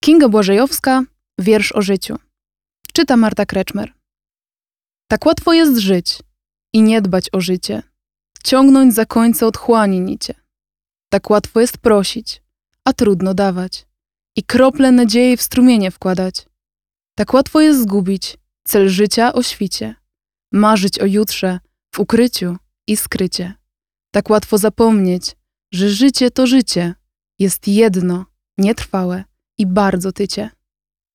Kinga Błażejowska, wiersz o życiu. Czyta Marta Kreczmer. Tak łatwo jest żyć i nie dbać o życie, ciągnąć za końce otchłani nicie. Tak łatwo jest prosić, a trudno dawać i krople nadziei w strumienie wkładać. Tak łatwo jest zgubić cel życia o świcie, marzyć o jutrze w ukryciu i skrycie. Tak łatwo zapomnieć, że życie to życie, jest jedno, nietrwałe i bardzo tycie.